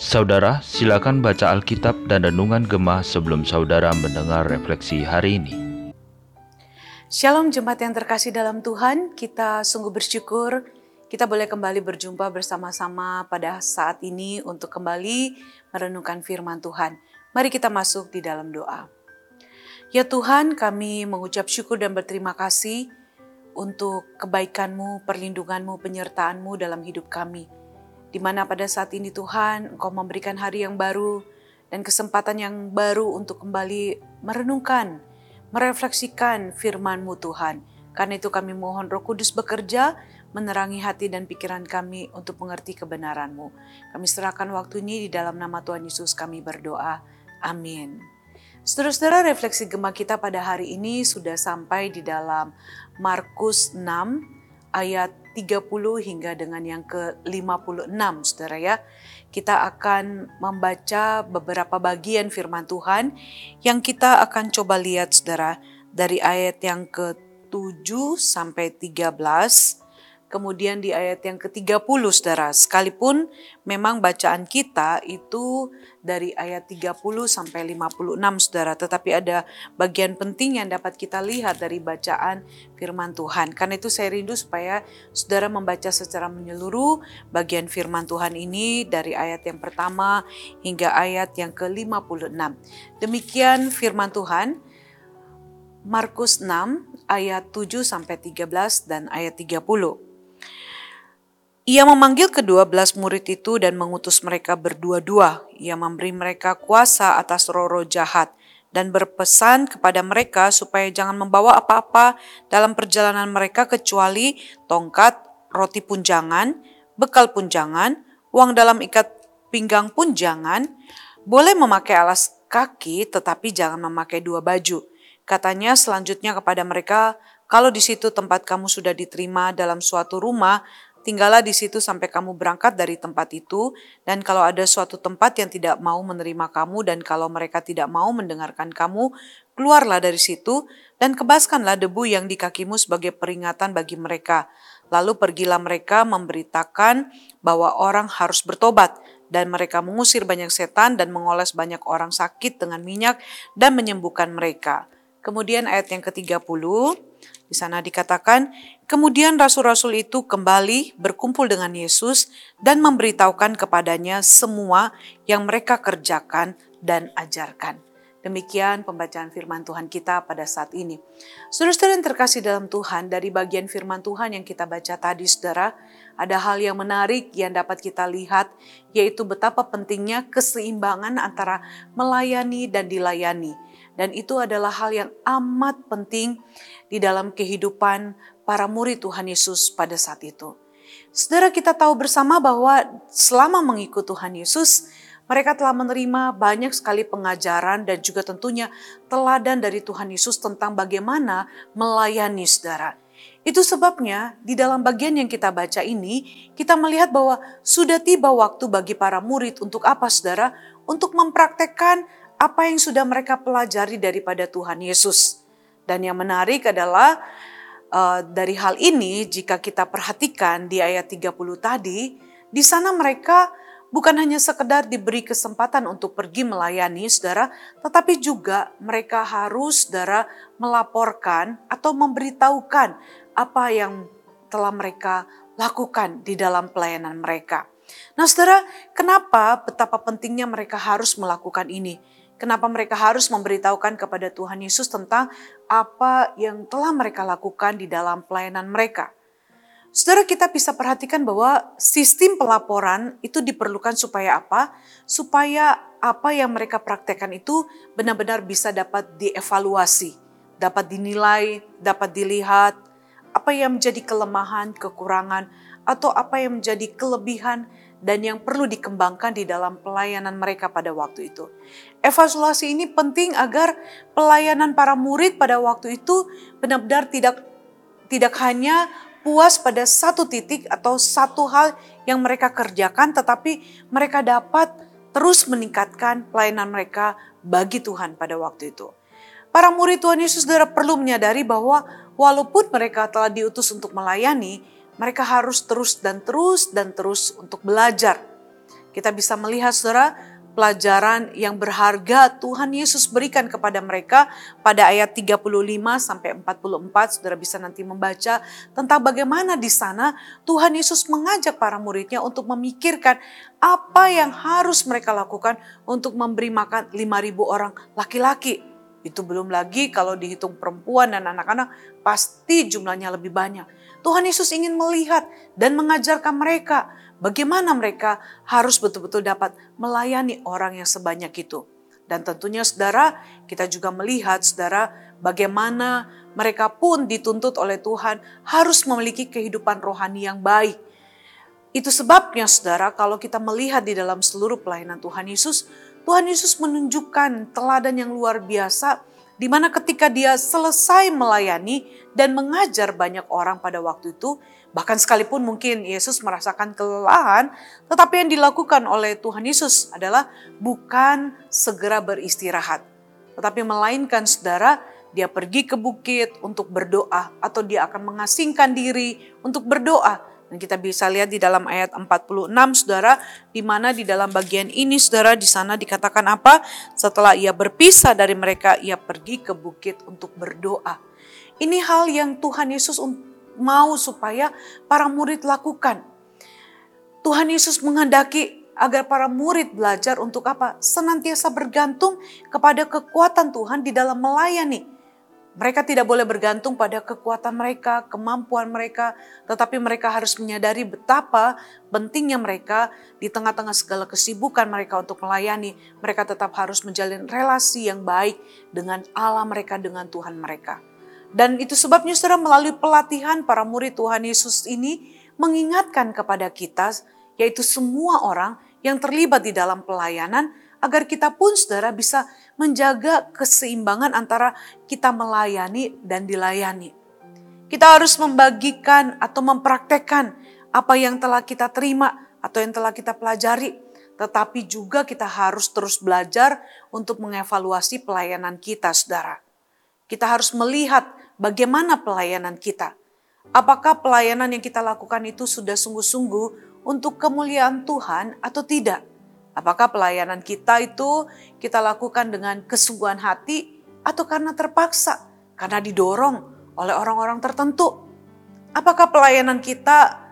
Saudara, silakan baca Alkitab dan Renungan Gemah sebelum saudara mendengar refleksi hari ini. Shalom jemaat yang terkasih dalam Tuhan, kita sungguh bersyukur kita boleh kembali berjumpa bersama-sama pada saat ini untuk kembali merenungkan firman Tuhan. Mari kita masuk di dalam doa. Ya Tuhan, kami mengucap syukur dan berterima kasih untuk kebaikan-Mu, perlindungan-Mu, penyertaan-Mu dalam hidup kami. Di mana pada saat ini Tuhan, Engkau memberikan hari yang baru dan kesempatan yang baru untuk kembali merenungkan, merefleksikan firman-Mu Tuhan. Karena itu kami mohon Roh Kudus bekerja, menerangi hati dan pikiran kami untuk mengerti kebenaran-Mu. Kami serahkan waktu ini di dalam nama Tuhan Yesus kami berdoa. Amin. Saudara-saudara refleksi gema kita pada hari ini sudah sampai di dalam Markus 6 ayat 30 hingga dengan yang ke-56 saudara ya. Kita akan membaca beberapa bagian firman Tuhan yang kita akan coba lihat saudara dari ayat yang ke-7 sampai 13 Kemudian di ayat yang ke-30 Saudara, sekalipun memang bacaan kita itu dari ayat 30 sampai 56 Saudara, tetapi ada bagian penting yang dapat kita lihat dari bacaan firman Tuhan. Karena itu saya rindu supaya Saudara membaca secara menyeluruh bagian firman Tuhan ini dari ayat yang pertama hingga ayat yang ke-56. Demikian firman Tuhan. Markus 6 ayat 7 sampai 13 dan ayat 30. Ia memanggil kedua belas murid itu dan mengutus mereka berdua-dua. Ia memberi mereka kuasa atas roh-roh jahat dan berpesan kepada mereka supaya jangan membawa apa-apa dalam perjalanan mereka kecuali tongkat, roti pun jangan, bekal pun jangan, uang dalam ikat pinggang pun jangan, boleh memakai alas kaki tetapi jangan memakai dua baju. Katanya selanjutnya kepada mereka, kalau di situ tempat kamu sudah diterima dalam suatu rumah, Tinggallah di situ sampai kamu berangkat dari tempat itu, dan kalau ada suatu tempat yang tidak mau menerima kamu, dan kalau mereka tidak mau mendengarkan kamu, keluarlah dari situ dan kebaskanlah debu yang di kakimu sebagai peringatan bagi mereka. Lalu pergilah mereka memberitakan bahwa orang harus bertobat, dan mereka mengusir banyak setan dan mengoles banyak orang sakit dengan minyak dan menyembuhkan mereka. Kemudian ayat yang ke-30, di sana dikatakan, kemudian rasul-rasul itu kembali berkumpul dengan Yesus dan memberitahukan kepadanya semua yang mereka kerjakan dan ajarkan. Demikian pembacaan firman Tuhan kita pada saat ini. Saudara-saudara yang terkasih dalam Tuhan, dari bagian firman Tuhan yang kita baca tadi, saudara, ada hal yang menarik yang dapat kita lihat, yaitu betapa pentingnya keseimbangan antara melayani dan dilayani. Dan itu adalah hal yang amat penting di dalam kehidupan para murid Tuhan Yesus pada saat itu. Saudara kita tahu bersama bahwa selama mengikut Tuhan Yesus, mereka telah menerima banyak sekali pengajaran dan juga tentunya teladan dari Tuhan Yesus tentang bagaimana melayani saudara. Itu sebabnya di dalam bagian yang kita baca ini, kita melihat bahwa sudah tiba waktu bagi para murid untuk apa saudara? Untuk mempraktekkan apa yang sudah mereka pelajari daripada Tuhan Yesus. Dan yang menarik adalah uh, dari hal ini jika kita perhatikan di ayat 30 tadi, di sana mereka bukan hanya sekedar diberi kesempatan untuk pergi melayani saudara, tetapi juga mereka harus saudara melaporkan atau memberitahukan apa yang telah mereka lakukan di dalam pelayanan mereka. Nah saudara, kenapa betapa pentingnya mereka harus melakukan ini? Kenapa mereka harus memberitahukan kepada Tuhan Yesus tentang apa yang telah mereka lakukan di dalam pelayanan mereka? Saudara kita bisa perhatikan bahwa sistem pelaporan itu diperlukan supaya apa? Supaya apa yang mereka praktekkan itu benar-benar bisa dapat dievaluasi, dapat dinilai, dapat dilihat, apa yang menjadi kelemahan, kekurangan, atau apa yang menjadi kelebihan dan yang perlu dikembangkan di dalam pelayanan mereka pada waktu itu. Evaluasi ini penting agar pelayanan para murid pada waktu itu benar-benar tidak tidak hanya puas pada satu titik atau satu hal yang mereka kerjakan tetapi mereka dapat terus meningkatkan pelayanan mereka bagi Tuhan pada waktu itu. Para murid Tuhan Yesus saudara perlu menyadari bahwa walaupun mereka telah diutus untuk melayani, mereka harus terus dan terus dan terus untuk belajar. Kita bisa melihat saudara pelajaran yang berharga Tuhan Yesus berikan kepada mereka pada ayat 35 sampai 44 Saudara bisa nanti membaca tentang bagaimana di sana Tuhan Yesus mengajak para muridnya untuk memikirkan apa yang harus mereka lakukan untuk memberi makan 5000 orang laki-laki. Itu belum lagi kalau dihitung perempuan dan anak-anak pasti jumlahnya lebih banyak. Tuhan Yesus ingin melihat dan mengajarkan mereka bagaimana mereka harus betul-betul dapat melayani orang yang sebanyak itu. Dan tentunya saudara, kita juga melihat saudara bagaimana mereka pun dituntut oleh Tuhan harus memiliki kehidupan rohani yang baik. Itu sebabnya saudara kalau kita melihat di dalam seluruh pelayanan Tuhan Yesus, Tuhan Yesus menunjukkan teladan yang luar biasa di mana ketika dia selesai melayani dan mengajar banyak orang pada waktu itu, bahkan sekalipun mungkin Yesus merasakan kelelahan, tetapi yang dilakukan oleh Tuhan Yesus adalah bukan segera beristirahat, tetapi melainkan saudara, dia pergi ke bukit untuk berdoa atau dia akan mengasingkan diri untuk berdoa dan kita bisa lihat di dalam ayat 46 Saudara, di mana di dalam bagian ini Saudara di sana dikatakan apa? Setelah ia berpisah dari mereka, ia pergi ke bukit untuk berdoa. Ini hal yang Tuhan Yesus mau supaya para murid lakukan. Tuhan Yesus menghendaki agar para murid belajar untuk apa? Senantiasa bergantung kepada kekuatan Tuhan di dalam melayani mereka tidak boleh bergantung pada kekuatan mereka, kemampuan mereka, tetapi mereka harus menyadari betapa pentingnya mereka di tengah-tengah segala kesibukan mereka untuk melayani. Mereka tetap harus menjalin relasi yang baik dengan Allah mereka, dengan Tuhan mereka. Dan itu sebabnya saudara melalui pelatihan para murid Tuhan Yesus ini mengingatkan kepada kita, yaitu semua orang yang terlibat di dalam pelayanan, agar kita pun saudara bisa menjaga keseimbangan antara kita melayani dan dilayani. Kita harus membagikan atau mempraktekkan apa yang telah kita terima atau yang telah kita pelajari, tetapi juga kita harus terus belajar untuk mengevaluasi pelayanan kita, saudara. Kita harus melihat bagaimana pelayanan kita. Apakah pelayanan yang kita lakukan itu sudah sungguh-sungguh untuk kemuliaan Tuhan atau tidak? Apakah pelayanan kita itu kita lakukan dengan kesungguhan hati atau karena terpaksa, karena didorong oleh orang-orang tertentu? Apakah pelayanan kita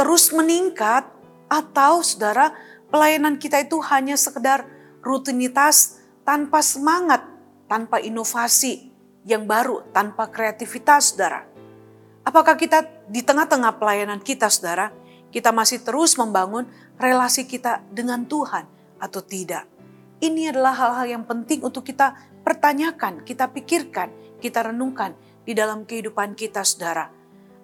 terus meningkat atau saudara pelayanan kita itu hanya sekedar rutinitas tanpa semangat, tanpa inovasi yang baru, tanpa kreativitas saudara? Apakah kita di tengah-tengah pelayanan kita saudara, kita masih terus membangun relasi kita dengan Tuhan atau tidak. Ini adalah hal-hal yang penting untuk kita pertanyakan, kita pikirkan, kita renungkan di dalam kehidupan kita, saudara,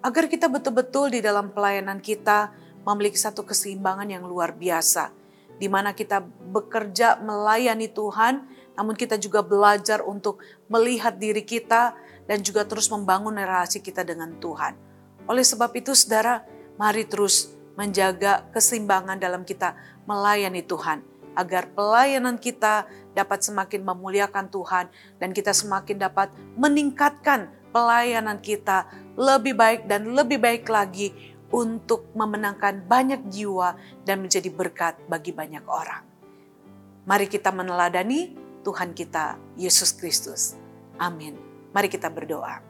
agar kita betul-betul di dalam pelayanan kita memiliki satu keseimbangan yang luar biasa, di mana kita bekerja melayani Tuhan, namun kita juga belajar untuk melihat diri kita dan juga terus membangun relasi kita dengan Tuhan. Oleh sebab itu, saudara, mari terus menjaga keseimbangan dalam kita melayani Tuhan, agar pelayanan kita dapat semakin memuliakan Tuhan dan kita semakin dapat meningkatkan pelayanan kita lebih baik dan lebih baik lagi untuk memenangkan banyak jiwa dan menjadi berkat bagi banyak orang. Mari kita meneladani Tuhan kita, Yesus Kristus. Amin. Mari kita berdoa.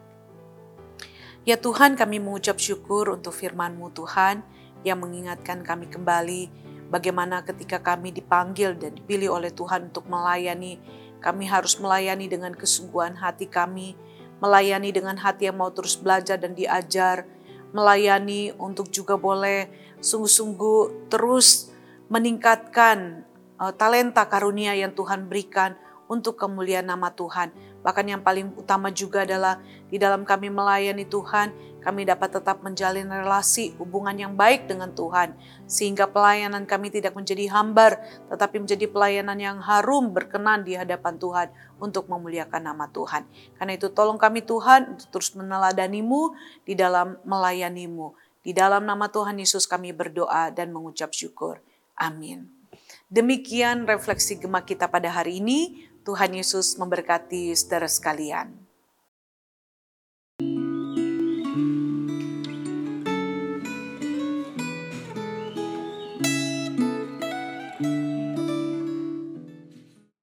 Ya Tuhan kami mengucap syukur untuk firman-Mu Tuhan yang mengingatkan kami kembali bagaimana ketika kami dipanggil dan dipilih oleh Tuhan untuk melayani, kami harus melayani dengan kesungguhan hati kami, melayani dengan hati yang mau terus belajar dan diajar, melayani untuk juga boleh sungguh-sungguh terus meningkatkan uh, talenta karunia yang Tuhan berikan untuk kemuliaan nama Tuhan. Bahkan yang paling utama juga adalah di dalam kami melayani Tuhan, kami dapat tetap menjalin relasi hubungan yang baik dengan Tuhan, sehingga pelayanan kami tidak menjadi hambar, tetapi menjadi pelayanan yang harum berkenan di hadapan Tuhan untuk memuliakan nama Tuhan. Karena itu tolong kami Tuhan untuk terus meneladanimu di dalam melayanimu. Di dalam nama Tuhan Yesus kami berdoa dan mengucap syukur. Amin. Demikian refleksi gemak kita pada hari ini. Tuhan Yesus memberkati saudara sekalian.